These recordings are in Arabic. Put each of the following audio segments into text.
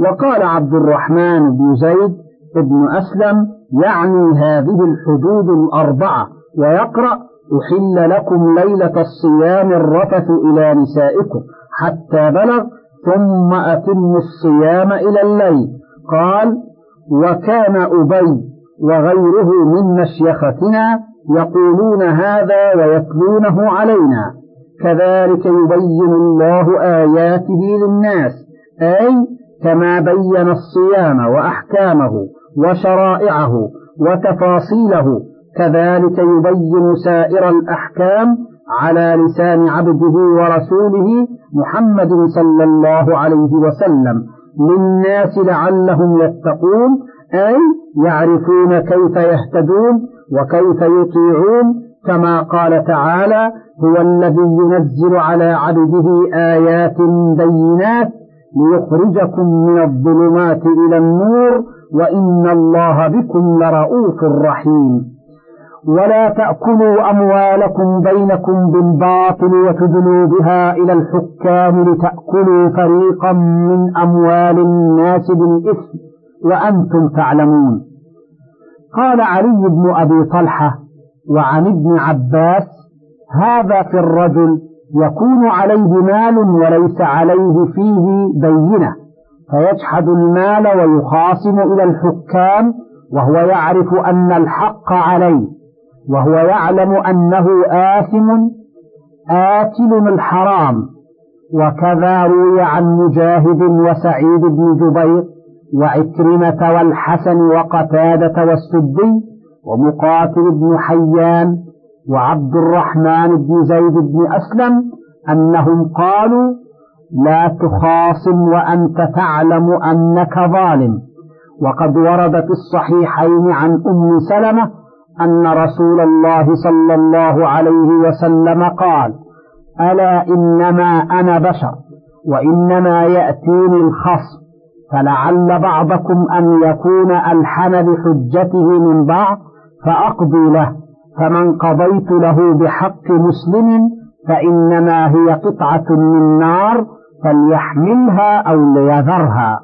وقال عبد الرحمن بن زيد بن أسلم يعني هذه الحدود الأربعة ويقرأ أحل لكم ليلة الصيام الرفث إلى نسائكم حتى بلغ ثم أتم الصيام إلى الليل. قال وكان أبي وغيره من مشيختنا يقولون هذا ويتلونه علينا. كذلك يبين الله آياته للناس أي كما بين الصيام وأحكامه وشرائعه وتفاصيله كذلك يبين سائر الأحكام على لسان عبده ورسوله محمد صلى الله عليه وسلم للناس لعلهم يتقون أي يعرفون كيف يهتدون وكيف يطيعون كما قال تعالى هو الذي ينزل على عبده آيات بينات ليخرجكم من الظلمات إلى النور وإن الله بكم لرؤوف رحيم. ولا تأكلوا أموالكم بينكم بالباطل وتدلوا بها إلى الحكام لتأكلوا فريقا من أموال الناس بالإثم وأنتم تعلمون. قال علي بن أبي طلحة وعن ابن عباس هذا في الرجل يكون عليه مال وليس عليه فيه بينة فيجحد المال ويخاصم إلى الحكام وهو يعرف أن الحق عليه وهو يعلم أنه آثم آكل الحرام. وكذا روي عن مجاهد وسعيد بن جبير وعكرمة والحسن وقتادة والسدي ومقاتل بن حيان وعبد الرحمن بن زيد بن أسلم أنهم قالوا لا تخاصم وأنت تعلم أنك ظالم. وقد ورد في الصحيحين عن أم سلمة أن رسول الله صلى الله عليه وسلم قال ألا إنما أنا بشر وإنما يأتيني الخصم فلعل بعضكم أن يكون ألحن بحجته من بعض فأقضي له. فمن قضيت له بحق مسلم فإنما هي قطعة من نار فليحملها أو ليذرها.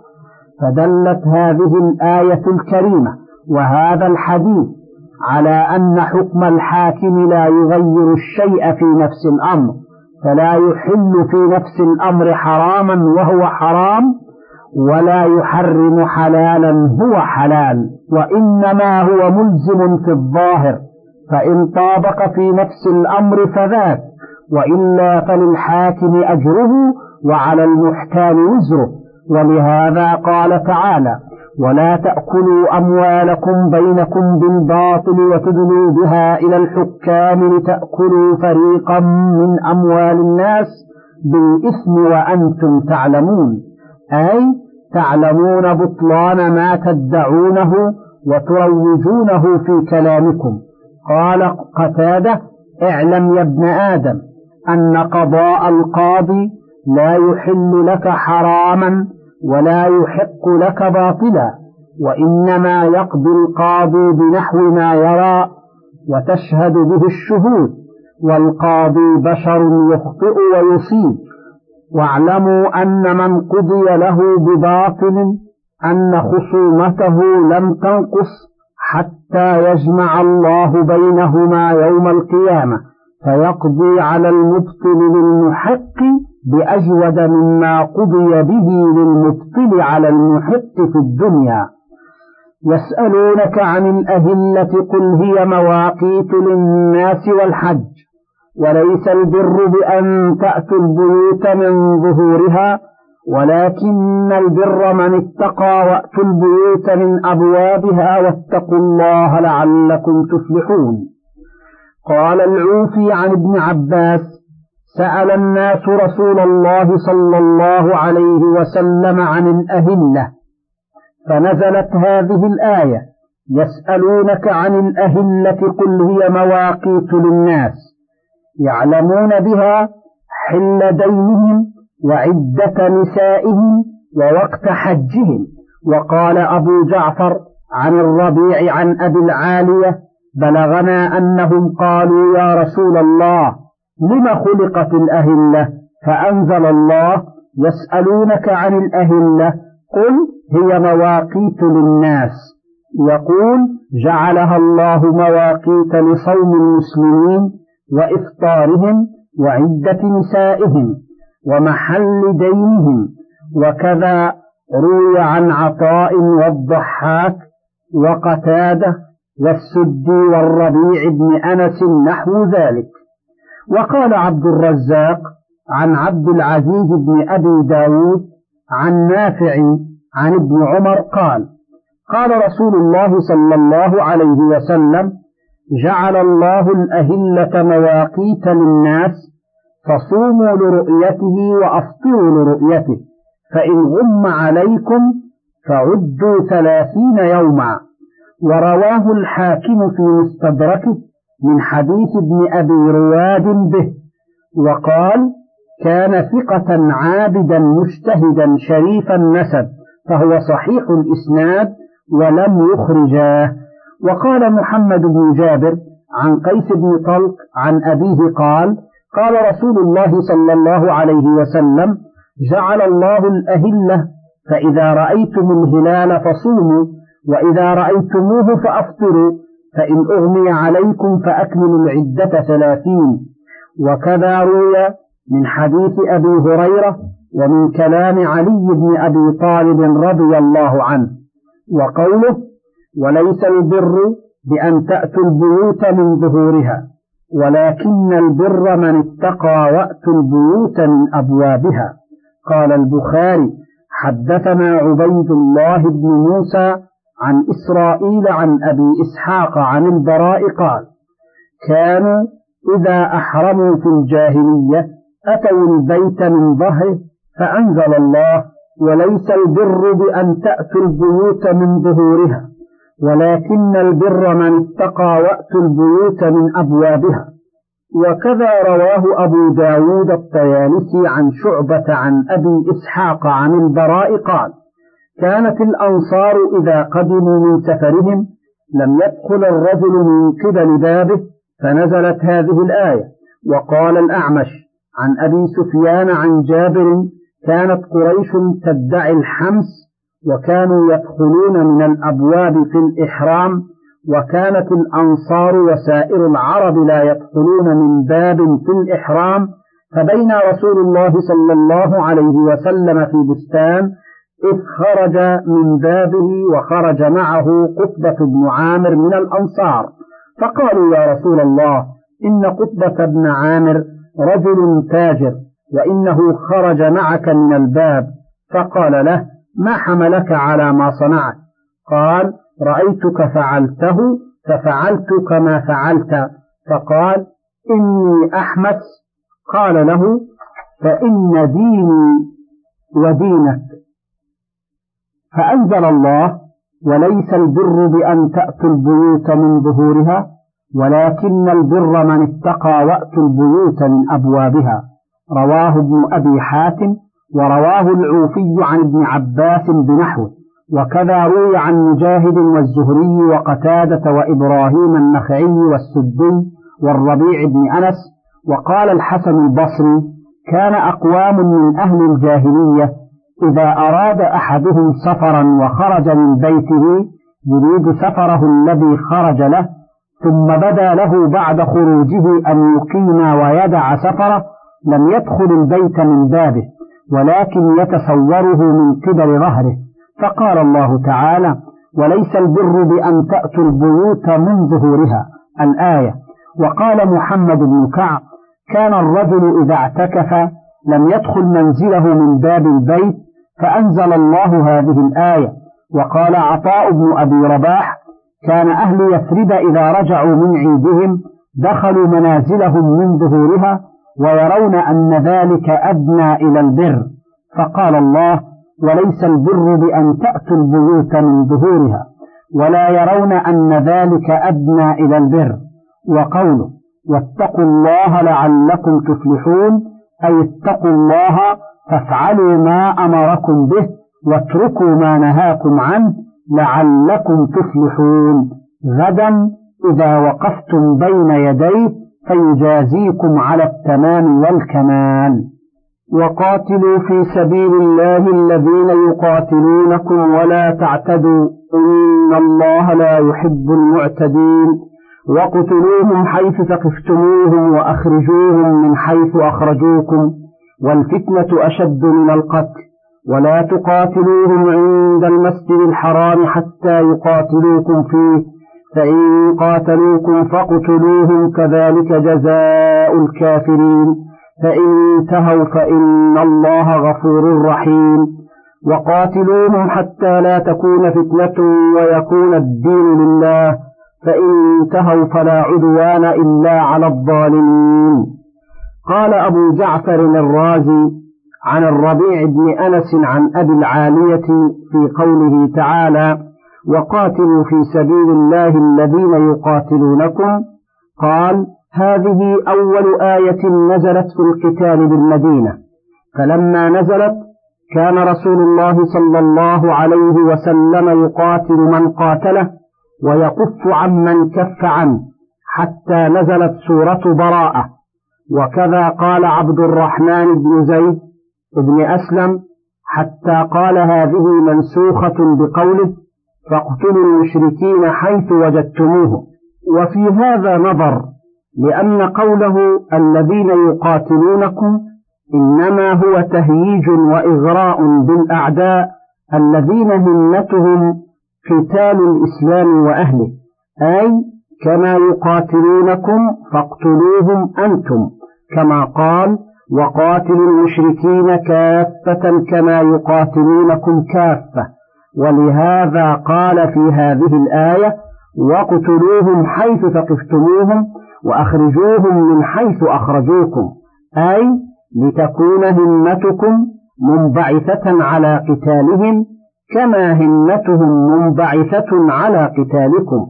فدلت هذه الآية الكريمة وهذا الحديث على أن حكم الحاكم لا يغير الشيء في نفس الأمر فلا يحل في نفس الأمر حراما وهو حرام ولا يحرم حلالا هو حلال وإنما هو ملزم في الظاهر. فإن طابق في نفس الأمر فذاك وإلا فللحاكم أجره وعلى المحكام وزره. ولهذا قال تعالى ولا تأكلوا أموالكم بينكم بالباطل وتدلوا بها إلى الحكام لتأكلوا فريقا من أموال الناس بالإثم وأنتم تعلمون. أي تعلمون بطلان ما تدعونه وتروجونه في كلامكم. قال قتادة اعلم يا ابن آدم أن قضاء القاضي لا يحل لك حراما ولا يحق لك باطلا وإنما يقضي القاضي بنحو ما يرى وتشهد به الشهود والقاضي بشر يخطئ ويصيب. واعلموا أن من قضي له بباطل أن خصومته لم تنقص حتى يجمع الله بينهما يوم القيامة فيقضي على المبطل للمحق بأجود مما قضي به للمبطل على المحق في الدنيا. يسألونك عن الأهلة قل هي مواقيت للناس والحج وليس البر بأن تأتوا البيوت من ظهورها ولكن البر من اتقى وأتوا البيوت من أبوابها واتقوا الله لعلكم تفلحون. قال العوفي عن ابن عباس سأل الناس رسول الله صلى الله عليه وسلم عن الأهلة فنزلت هذه الآية يسألونك عن الأهلة قل هي مواقيت للناس يعلمون بها حل دينهم وعدة نسائهم ووقت حجهم. وقال أبو جعفر عن الربيع عن أبي العالية بلغنا أنهم قالوا يا رسول الله لم خلقت الأهلة؟ فأنزل الله يسألونك عن الأهلة قل هي مواقيت للناس. يقول جعلها الله مواقيت لصوم المسلمين وإفطارهم وعدة نسائهم. ومحل دينهم وكذا روي عن عطاء والضحاك وقتاده والسدي والربيع بن أنس نحو ذلك. وقال عبد الرزاق عن عبد العزيز بن أبي داود عن نافع عن ابن عمر قال قال رسول الله صلى الله عليه وسلم جعل الله الأهلة مواقيت للناس فصوموا لرؤيته وأفطروا لرؤيته فإن غم عليكم فعدوا ثلاثين يوما. ورواه الحاكم في مستدركه من حديث ابن أبي رواد به وقال كان ثقة عابدا مجتهدا شريف النسب فهو صحيح الإسناد ولم يخرجاه. وقال محمد بن جابر عن قيس بن طلق عن أبيه قال قال رسول الله صلى الله عليه وسلم جعل الله الأهلة فإذا رأيتم الهلال فصوموا وإذا رأيتموه فأفطروا فإن أغمي عليكم فأكملوا العدة ثلاثين. وكذا روي من حديث أبي هريرة ومن كلام علي بن أبي طالب رضي الله عنه. وقوله وليس البر بأن تأتوا البيوت من ظهورها. ولكن البر من اتقى وأتوا البيوت من أبوابها. قال البخاري حدثنا عبيد الله بن موسى عن إسرائيل عن أبي إسحاق عن البراء قال كانوا إذا أحرموا في الجاهلية أتوا البيت من ظهره فأنزل الله وليس البر بأن تأتوا البيوت من ظهورها. ولكن البر من اتقى وأتوا البيوت من أبوابها. وكذا رواه أبو داود الطيالسي عن شعبة عن أبي إسحاق عن البراء قال كانت الأنصار إذا قدموا من سفرهم لم يدخل الرجل من قبل بابه فنزلت هذه الآية. وقال الأعمش عن أبي سفيان عن جابر كانت قريش تدعي الحمس وكانوا يدخلون من الأبواب في الإحرام وكانت الأنصار وسائر العرب لا يدخلون من باب في الإحرام فبين رسول الله صلى الله عليه وسلم في بستان إذ خرج من بابه وخرج معه قطبة بن عامر من الأنصار. فقالوا يا رسول الله إن قطبة بن عامر رجل تاجر وإنه خرج معك من الباب. فقال له ما حملك على ما صنعت. قال رأيتك فعلته ففعلت كما فعلت. فقال إني أحمس. قال له فإن ديني ودينك. فأنزل الله وليس البر بأن تأتوا البيوت من ظهورها ولكن البر من اتقى وأتوا البيوت من أبوابها. رواه ابن أبي حاتم ورواه العوفي عن ابن عباس بنحوه وكذا روي عن مجاهد والزهري وقتادة وإبراهيم النخعي والسدي والربيع بن أنس وقال الحسن البصري كان أقوام من أهل الجاهلية إذا أراد أحدهم سفرا وخرج من بيته يريد سفره الذي خرج له ثم بدا له بعد خروجه أن يقيم ويدع سفره لم يدخل البيت من بابه. ولكن يتصوره من قبل ظهره. فقال الله تعالى وليس البر بأن تأتوا البيوت من ظهورها. الآية. وقال محمد بن كعب كان الرجل إذا اعتكف لم يدخل منزله من باب البيت فأنزل الله هذه الآية. وقال عطاء بن أبي رباح كان أهل يثرب إذا رجعوا من عيدهم دخلوا منازلهم من ظهورها ويرون أن ذلك أدنى إلى البر. فقال الله وليس البر بأن تأتوا البيوت من ظهورها ولا يرون أن ذلك أدنى إلى البر. وقوله واتقوا الله لعلكم تفلحون أي اتقوا الله فافعلوا ما أمركم به واتركوا ما نهاكم عنه لعلكم تفلحون. غدا إذا وقفتم بين يديه فيجازيكم على التمام والكمال. وقاتلوا في سبيل الله الذين يقاتلونكم ولا تعتدوا. إن الله لا يحب المعتدين. وقتلوهم حيث ثقفتموهم وأخرجوهم من حيث أخرجوكم. والفتنة أشد من القتل. ولا تقاتلوهم عند المسجد الحرام حتى يقاتلوكم فيه. فإن قاتلوكم فاقتلوهم كذلك جزاء الكافرين. فإن انتهوا فإن الله غفور رحيم. وقاتلوهم حتى لا تكون فتنة ويكون الدين لله. فإن انتهوا فلا عدوان إلا على الظالمين. قال أبو جعفر الرازي عن الربيع بن أنس عن أبي العالية في قوله تعالى وقاتلوا في سبيل الله الذين يقاتلونكم. قال هذه أول آية نزلت في القتال بالمدينة. فلما نزلت كان رسول الله صلى الله عليه وسلم يقاتل من قاتله ويكف عمن كف عنه حتى نزلت سورة براءة. وكذا قال عبد الرحمن بن زيد بن أسلم حتى قال هذه منسوخة بقوله فاقتلوا المشركين حيث وجدتموه. وفي هذا نظر لأن قوله الذين يقاتلونكم إنما هو تهييج وإغراء بالأعداء الذين همتهم قتال الإسلام وأهله. أي كما يقاتلونكم فاقتلوهم أنتم كما قال وقاتلوا المشركين كافة كما يقاتلونكم كافة. ولهذا قال في هذه الآية وقتلوهم حيث ثقفتموهم وأخرجوهم من حيث أخرجوكم أي لتكون همتكم منبعثة على قتالهم كما همتهم منبعثة على قتالكم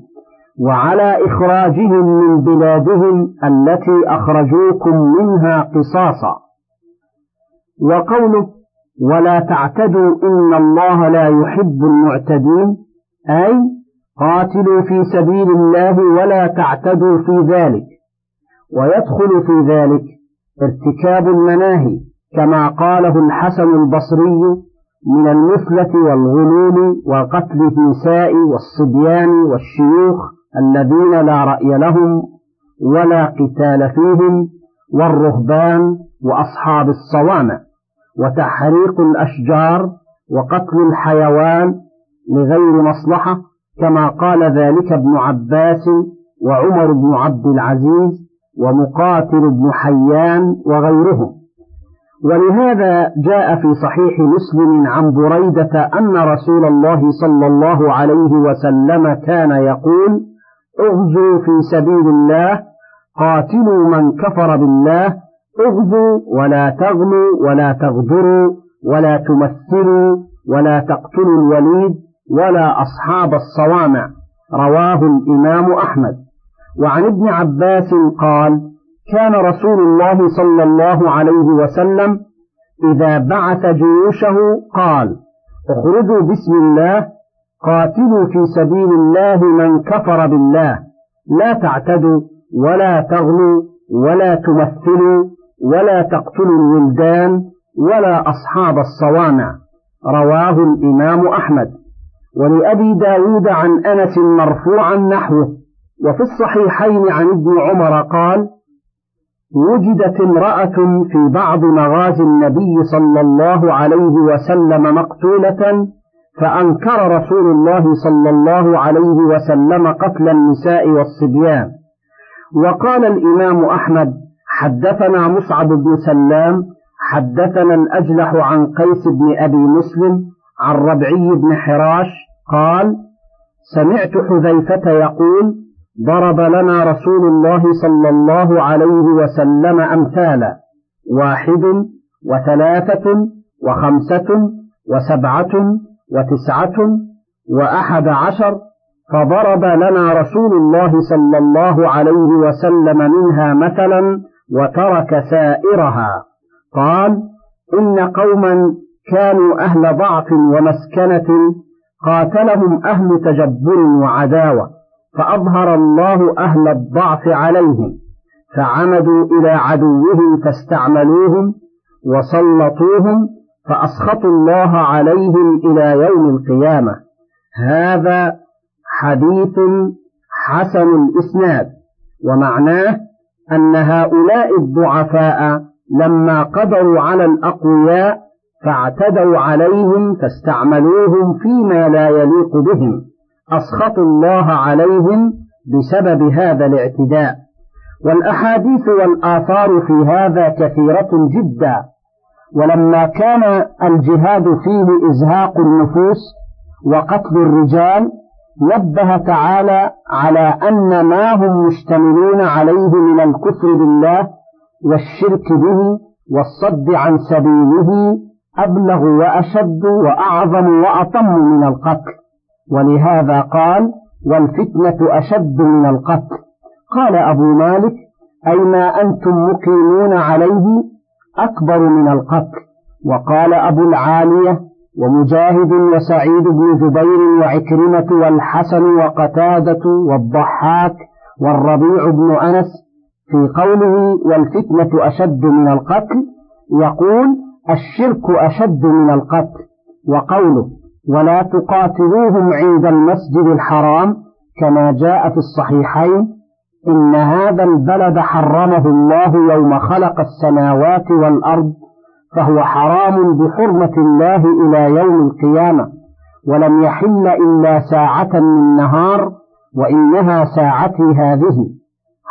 وعلى إخراجهم من بلادهم التي أخرجوكم منها قصاصا. وقوله ولا تعتدوا إن الله لا يحب المعتدين. أي قاتلوا في سبيل الله ولا تعتدوا في ذلك. ويدخل في ذلك ارتكاب المناهي كما قاله الحسن البصري من المثلة والغلول وقتل النساء والصبيان والشيوخ الذين لا رأي لهم ولا قتال فيهم والرهبان وأصحاب الصوامع وتحريق الأشجار وقتل الحيوان لغير مصلحة كما قال ذلك ابن عباس وعمر بن عبد العزيز ومقاتل بن حيان وغيرهم. ولهذا جاء في صحيح مسلم عن بريدة أن رسول الله صلى الله عليه وسلم كان يقول اغزوا في سبيل الله قاتلوا من كفر بالله اغزوا ولا تغلوا ولا تغدروا ولا تمثلوا ولا تقتلوا الوليد ولا أصحاب الصوامع. رواه الإمام أحمد. وعن ابن عباس قال كان رسول الله صلى الله عليه وسلم إذا بعث جيوشه قال اخرجوا بسم الله قاتلوا في سبيل الله من كفر بالله. لا تعتدوا ولا تغلوا ولا تمثلوا ولا تقتلوا الولدان ولا أصحاب الصوامع. رواه الإمام أحمد. ولأبي داود عن أنس مرفوعا نحوه. وفي الصحيحين عن ابن عمر قال وجدت امرأة في بعض مغازي النبي صلى الله عليه وسلم مقتولة فأنكر رسول الله صلى الله عليه وسلم قتل النساء والصبيان. وقال الإمام أحمد حدثنا مصعب بن سلام حدثنا الأجلح عن قيس بن أبي مسلم عن ربعي بن حراش قال سمعت حذيفة يقول ضرب لنا رسول الله صلى الله عليه وسلم أمثالا واحد وثلاثة وخمسة وسبعة وتسعة وأحد عشر فضرب لنا رسول الله صلى الله عليه وسلم منها مثلا وترك سائرها. قال إن قوما كانوا أهل ضعف ومسكنة قاتلهم أهل تجبر وعداوة فأظهر الله أهل الضعف عليهم فعمدوا إلى عدوهم فاستعملوهم وسلطوهم فأسخطوا الله عليهم إلى يوم القيامة. هذا حديث حسن الإسناد ومعناه أن هؤلاء الضعفاء لما قدروا على الأقوياء فاعتدوا عليهم فاستعملوهم فيما لا يليق بهم أسخطوا الله عليهم بسبب هذا الاعتداء. والأحاديث والآثار في هذا كثيرة جدا. ولما كان الجهاد فيه إزهاق النفوس وقتل الرجال نبه تعالى على أن ما هم مشتملون عليه من الكفر بالله والشرك به والصد عن سبيله أبلغ وأشد وأعظم وأطم من القتل. ولهذا قال والفتنة أشد من القتل. قال أبو مالك أي ما أنتم مقيمون عليه أكبر من القتل. وقال أبو العالية ومجاهد وسعيد بن جبير وعكرمة والحسن وقتادة والضحاك والربيع بن أنس في قوله والفتنة أشد من القتل يقول الشرك أشد من القتل وقوله ولا تقاتلوهم عند المسجد الحرام كما جاء في الصحيحين إن هذا البلد حرمه الله يوم خلق السماوات والأرض فهو حرام بحرمة الله إلى يوم القيامة ولم يحل إلا ساعة من نهار وإنها ساعتي هذه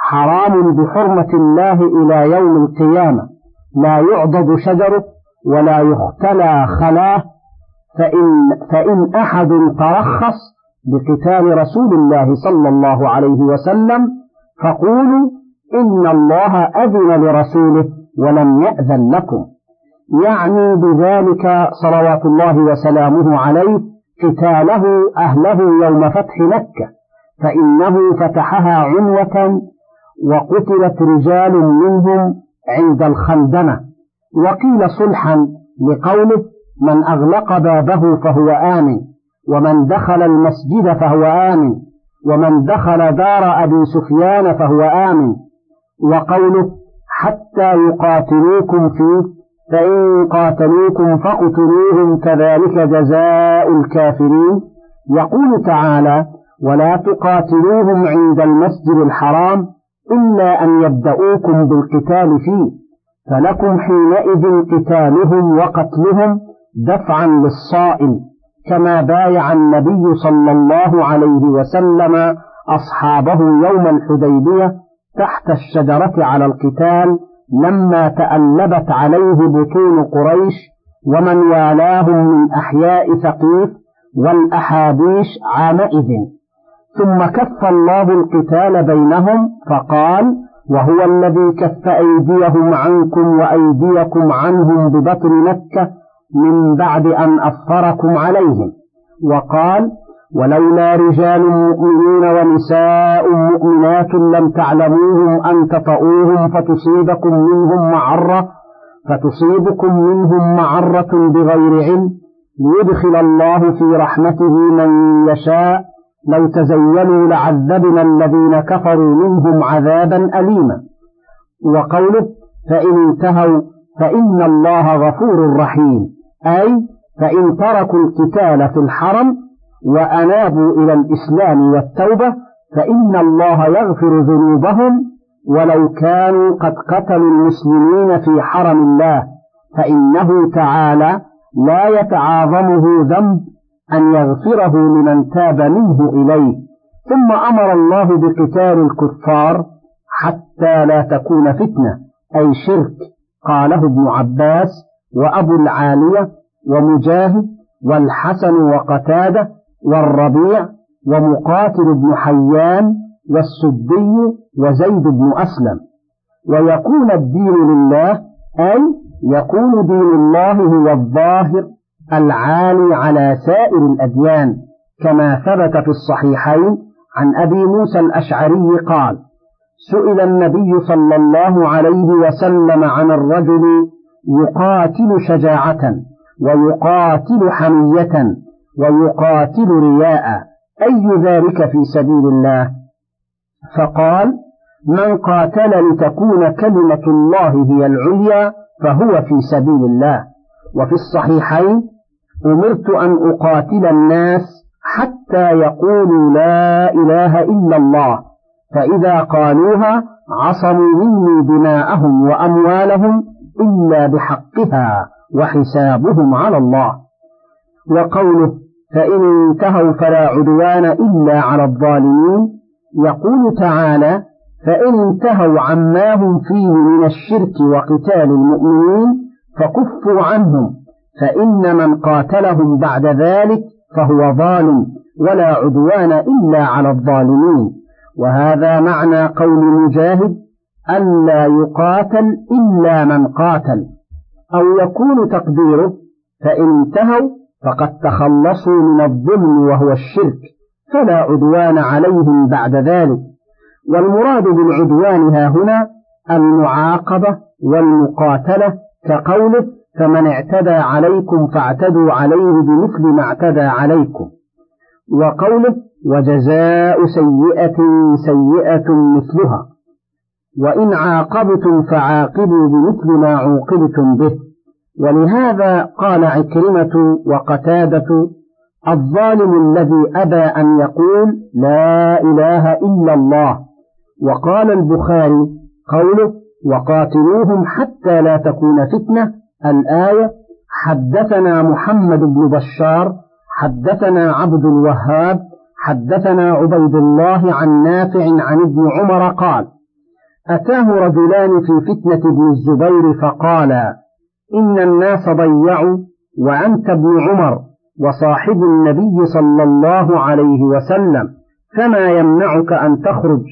حرام بحرمة الله إلى يوم القيامة. لا يعضد شجره ولا يختلى خلاه. فإن, فإن أحد ترخص بقتال رسول الله صلى الله عليه وسلم فقولوا إن الله أذن لرسوله ولم يأذن لكم. يعني بذلك صلوات الله وسلامه عليه قتاله أهله يوم فتح مكة فإنه فتحها عنوة وقتلت رجال منهم عند الخندمة وقيل صلحا لقوله من أغلق بابه فهو آمن ومن دخل المسجد فهو آمن ومن دخل دار أبي سفيان فهو آمن وقوله حتى يقاتلوكم فيه فإن قاتلوكم فاقتلوهم كذلك جزاء الكافرين. يقول تعالى ولا تقاتلوهم عند المسجد الحرام إلا أن يبدأوكم بالقتال فيه فلكم حينئذ قتالهم وقتلهم دفعا للصائم كما بايع النبي صلى الله عليه وسلم أصحابه يوم الحديبية تحت الشجرة على القتال لما تألبت عليه بطون قريش ومن والاهم من أحياء ثقيف والأحابيش عامئذ. ثم كف الله القتال بينهم فقال وهو الذي كف أيديهم عنكم وأيديكم عنهم ببطن مكة من بعد أن أظفركم عليهم. وقال ولولا رجال مؤمنون ونساء مؤمنات لم تعلموهم أن تطؤوهم فتصيبكم منهم معرة فتصيبكم منهم معرة بغير علم ليدخل الله في رحمته من يشاء. لو تزينوا لعذبنا الذين كفروا منهم عذابا أليما. وقوله فإن انتهوا فإن الله غفور رحيم. أي فإن تركوا القتال في الحرم وأنابوا إلى الإسلام والتوبة فإن الله يغفر ذنوبهم ولو كانوا قد قتلوا المسلمين في حرم الله فإنه تعالى لا يتعاظمه ذنب أن يغفره لمن تاب منه إليه. ثم أمر الله بقتال الكفار حتى لا تكون فتنة أي شرك قاله ابن عباس وأبو العالية ومجاهد والحسن وقتادة والربيع ومقاتل بن حيان والسدي وزيد بن أسلم. ويكون الدين لله أي يكون دين الله هو الظاهر العالي على سائر الأديان كما ثبت في الصحيحين عن أبي موسى الأشعري قال سئل النبي صلى الله عليه وسلم عن الرجل يقاتل شجاعة ويقاتل حمية ويقاتل رياء. أي ذلك في سبيل الله؟ فقال من قاتل لتكون كلمة الله هي العليا فهو في سبيل الله. وفي الصحيحين أمرت أن أقاتل الناس حتى يقولوا لا إله إلا الله فإذا قالوها عصموا مني دماءهم وأموالهم إلا بحقها وحسابهم على الله. وقوله فإن انتهوا فلا عدوان إلا على الظالمين. يقول تعالى فإن انتهوا عما هم فيه من الشرك وقتال المؤمنين فكفوا عنهم فإن من قاتلهم بعد ذلك فهو ظالم ولا عدوان إلا على الظالمين. وهذا معنى قول مجاهد ألا يقاتل إلا من قاتل أو يكون تقديره فإن انتهوا فقد تخلصوا من الظلم وهو الشرك فلا عدوان عليهم بعد ذلك. والمراد بالعدوان ها هنا المعاقبة والمقاتلة كقوله فمن اعتدى عليكم فاعتدوا عليه بمثل ما اعتدى عليكم وقوله وجزاء سيئة سيئة مثلها وإن عاقبتم فعاقبوا بمثل ما عوقبتم به ولهذا قال عكرمة وقتادة الظالم الذي أبى أن يقول لا إله إلا الله وقال البخاري قوله وقاتلوهم حتى لا تكون فتنة. الآية حدثنا محمد بن بشار حدثنا عبد الوهاب حدثنا عبيد الله عن نافع عن ابن عمر قال أتاه رجلان في فتنة ابن الزبير فقالا إن الناس ضيعوا وأنت ابن عمر وصاحب النبي صلى الله عليه وسلم فما يمنعك أن تخرج؟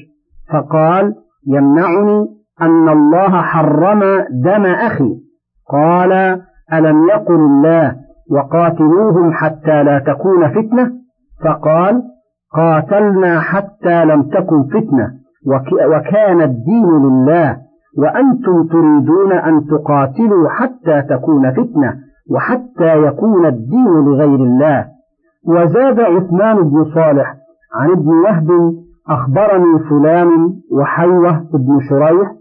فقال يمنعني أن الله حرم دم أخي. قال ألم يقل الله وقاتلوهم حتى لا تكون فتنة؟ فقال قاتلنا حتى لم تكن فتنة وكان الدين لله. وأنتم تريدون أن تقاتلوا حتى تكون فتنة وحتى يكون الدين لغير الله. وزاد عثمان بن صالح عن ابن وهب أخبرني فلان وحيوة بن شريح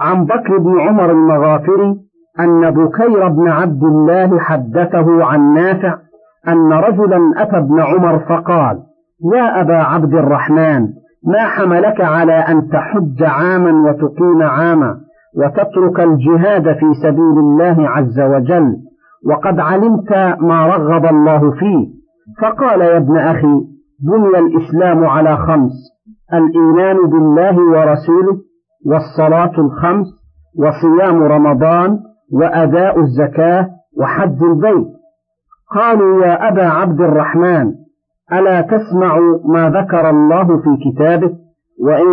عن بكر بن عمر المغافري أن بكير بن عبد الله حدثه عن نافع أن رجلا أتى ابن عمر فقال يا أبا عبد الرحمن ما حملك على أن تحج عاما وتقيم عاما وتترك الجهاد في سبيل الله عز وجل وقد علمت ما رغب الله فيه. فقال يا ابن أخي بني الإسلام على خمس الإيمان بالله ورسوله والصلاة الخمس وصيام رمضان وأداء الزكاة وحج البيت. قالوا يا أبا عبد الرحمن ألا تسمع ما ذكر الله في كتابه؟ وإن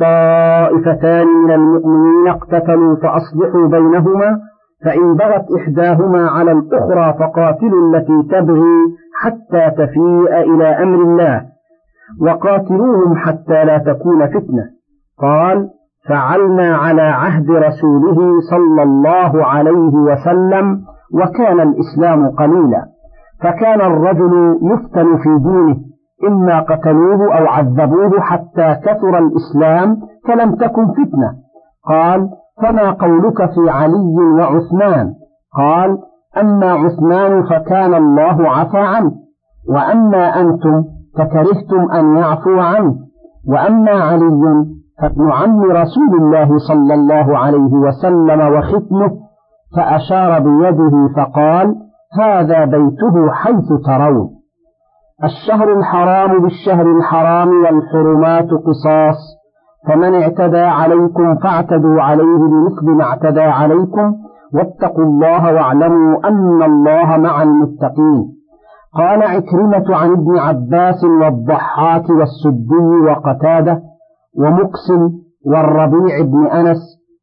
طائفتان من المؤمنين اقتتلوا فأصلحوا بينهما فإن بغت إحداهما على الأخرى فقاتلوا التي تبغي حتى تفيء إلى أمر الله وقاتلوهم حتى لا تكون فتنة. قال فعلنا على عهد رسوله صلى الله عليه وسلم وكان الإسلام قليلا. فكان الرجل يفتن في دينه إما قتلوه أو عذبوه حتى كثر الإسلام فلم تكن فتنة. قال فما قولك في علي وعثمان؟ قال أما عثمان فكان الله عفى عنه وأما أنتم فكرهتم أن يعفو عنه وأما علي فابن عم رسول الله صلى الله عليه وسلم وختمه فأشار بيده فقال هذا بيته حيث ترون. الشهر الحرام بالشهر الحرام والحرمات قصاص فمن اعتدى عليكم فاعتدوا عليه بمثل ما اعتدى عليكم واتقوا الله واعلموا أن الله مع المتقين. قال عكرمة عن ابن عباس والضحاك والسدي وقتادة ومقسم والربيع بن أنس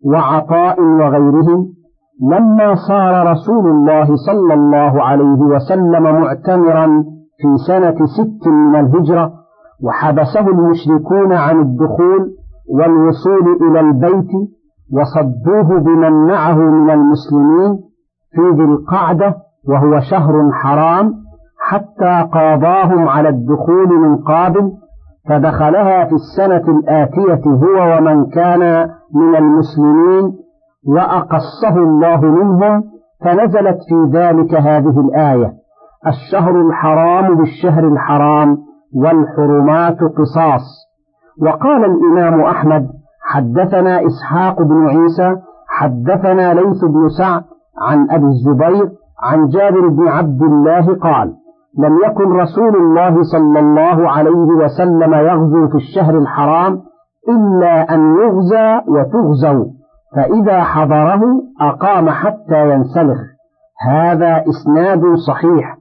وعطاء وغيرهم لما صار رسول الله صلى الله عليه وسلم معتمرا في سنة ست من الهجرة وحبسه المشركون عن الدخول والوصول إلى البيت وصدوه بمن معه من المسلمين في ذي القعدة وهو شهر حرام حتى قاضاهم على الدخول من قابل فدخلها في السنة الآتية هو ومن كان من المسلمين وأقصه الله منهم فنزلت في ذلك هذه الآية. الشهر الحرام بالشهر الحرام والحرمات قصاص. وقال الإمام أحمد حدثنا إسحاق بن عيسى حدثنا ليث بن سعد عن أبي الزبير عن جابر بن عبد الله قال لم يكن رسول الله صلى الله عليه وسلم يغزو في الشهر الحرام إلا أن يغزى وتغزوا فإذا حضره أقام حتى ينسلخ. هذا إسناد صحيح.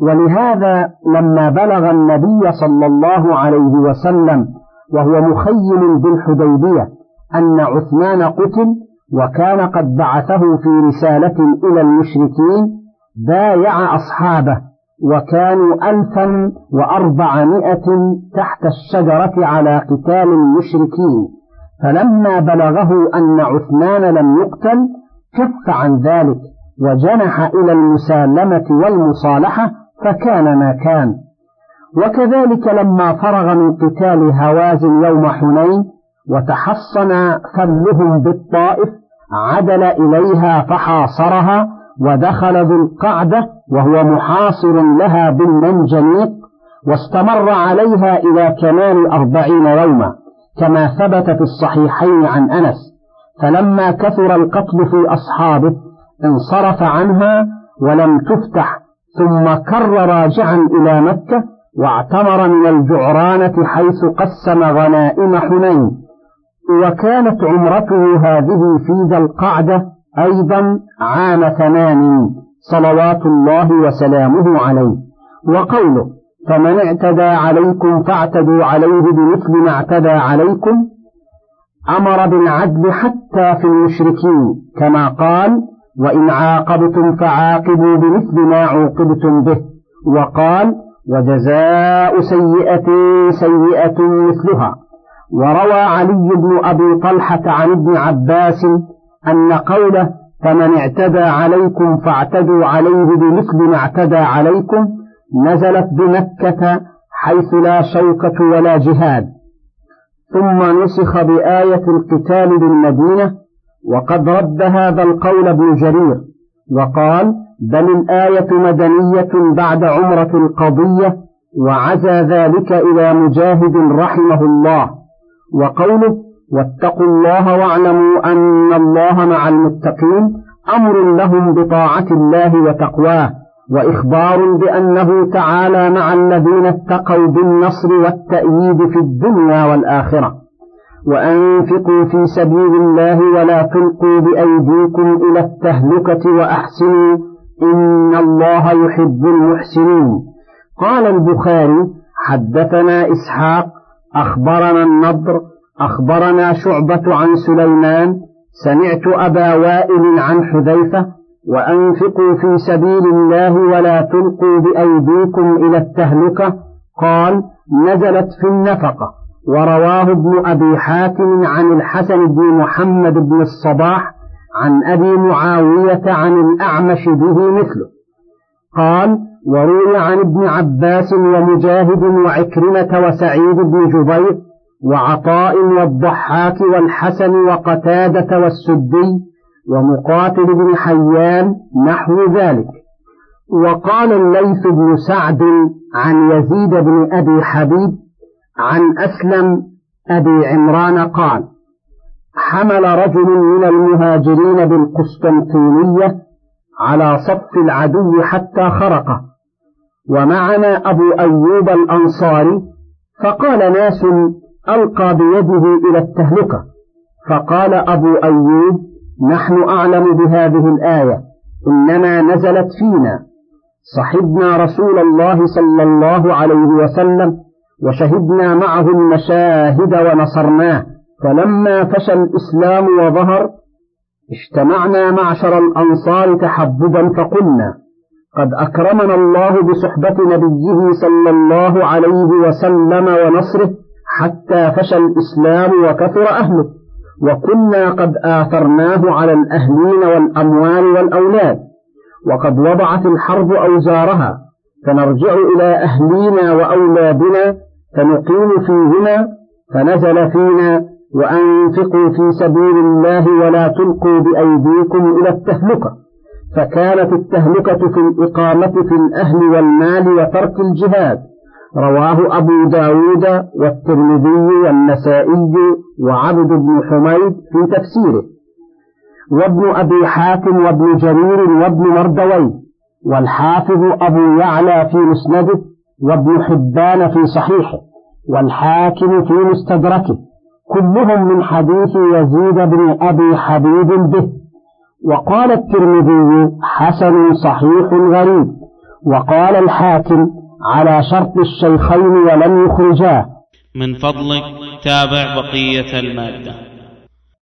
ولهذا لما بلغ النبي صلى الله عليه وسلم وهو مخيم بالحديبية أن عثمان قتل وكان قد بعثه في رسالة إلى المشركين بايع أصحابه وكانوا ألفا وأربعمائة تحت الشجرة على قتال المشركين. فلما بلغه أن عثمان لم يقتل كف عن ذلك وجنح إلى المسالمة والمصالحة فكان ما كان. وكذلك لما فرغ من قتال هوازن يوم حنين وتحصن فلهم بالطائف عدل إليها فحاصرها ودخل ذو القعدة وهو محاصر لها بالمنجنيق واستمر عليها إلى كمال أربعين يوما. كما ثبت في الصحيحين عن أنس فلما كثر القتل في أصحابه انصرف عنها ولم تفتح ثم كر راجعا إلى مكة واعتمر من الجعرانة حيث قسم غنائم حنين. وكانت عمرته هذه في ذا القعدة أيضا عام ثمان صلوات الله وسلامه عليه. وقوله فمن اعتدى عليكم فاعتدوا عليه بمثل ما اعتدى عليكم أمر بالعدل حتى في المشركين كما قال وإن عاقبتم فعاقبوا بمثل ما عوقبتم به وقال وجزاء سيئة سيئة مثلها وروى علي بن أبي طلحة عن ابن عباس أن قوله فمن اعتدى عليكم فاعتدوا عليه بمثل ما اعتدى عليكم نزلت بمكة حيث لا شوكة ولا جهاد. ثم نسخ بآية القتال بالمدينة وقد رد هذا القول ابن جرير وقال بل الآية مدنية بعد عمرة القضية وعزى ذلك إلى مجاهد رحمه الله. وقوله واتقوا الله واعلموا أن الله مع المتقين أمر لهم بطاعة الله وتقواه. وإخبار بأنه تعالى مع الذين اتقوا بالنصر والتأييد في الدنيا والآخرة. وأنفقوا في سبيل الله ولا تلقوا بأيديكم إلى التهلكة وأحسنوا. إن الله يحب المحسنين. قال البخاري حدثنا إسحاق أخبرنا النضر أخبرنا شعبة عن سليمان. سمعت أبا وائل عن حذيفة وأنفقوا في سبيل الله ولا تلقوا بأيديكم إلى التهلكة. قال نزلت في النفقة. ورواه ابن أبي حاتم عن الحسن بن محمد بن الصباح عن أبي معاوية عن الأعمش به مثله. قال وروي عن ابن عباس ومجاهد وعكرمة وسعيد بن جبير وعطاء والضحاك والحسن وقتادة والسدي ومقاتل بن حيان نحو ذلك. وقال الليث بن سعد عن يزيد بن أبي حبيب عن أسلم أبي عمران قال حمل رجل من المهاجرين بالقسطنطينية على صف العدو حتى خرقه. ومعنا أبو أيوب الأنصاري فقال ناس ألقى بيده إلى التهلكة. فقال أبو أيوب نحن أعلم بهذه الآية. إنما نزلت فينا. صحبنا رسول الله صلى الله عليه وسلم وشهدنا معه المشاهد ونصرناه. فلما فشى الإسلام وظهر اجتمعنا معشر الأنصار تحببا فقلنا قد أكرمنا الله بصحبة نبيه صلى الله عليه وسلم ونصره حتى فشى الإسلام وكثر أهله. وكنا قد آثرناه على الأهلين والأموال والأولاد. وقد وضعت الحرب أوزارها. فنرجع إلى أهلينا وأولادنا. فنقيم فيهما. فنزل فينا. وأنفقوا في سبيل الله ولا تلقوا بأيديكم إلى التهلكة. فكانت التهلكة في الإقامة في الأهل والمال وترك الجهاد. رواه أبو داود والترمذي والنسائي وعبد بن حميد في تفسيره. وابن أبي حاتم وابن جرير وابن مردوي والحافظ أبو يعلى في مسنده وابن حبان في صحيحه والحاكم في مستدركه. كلهم من حديث يزيد بن أبي حبيب به. وقال الترمذي حسن صحيح غريب. وقال الحاكم على شرط الشيخين ولم يخرجاه. من فضلك تابع بقية المادة.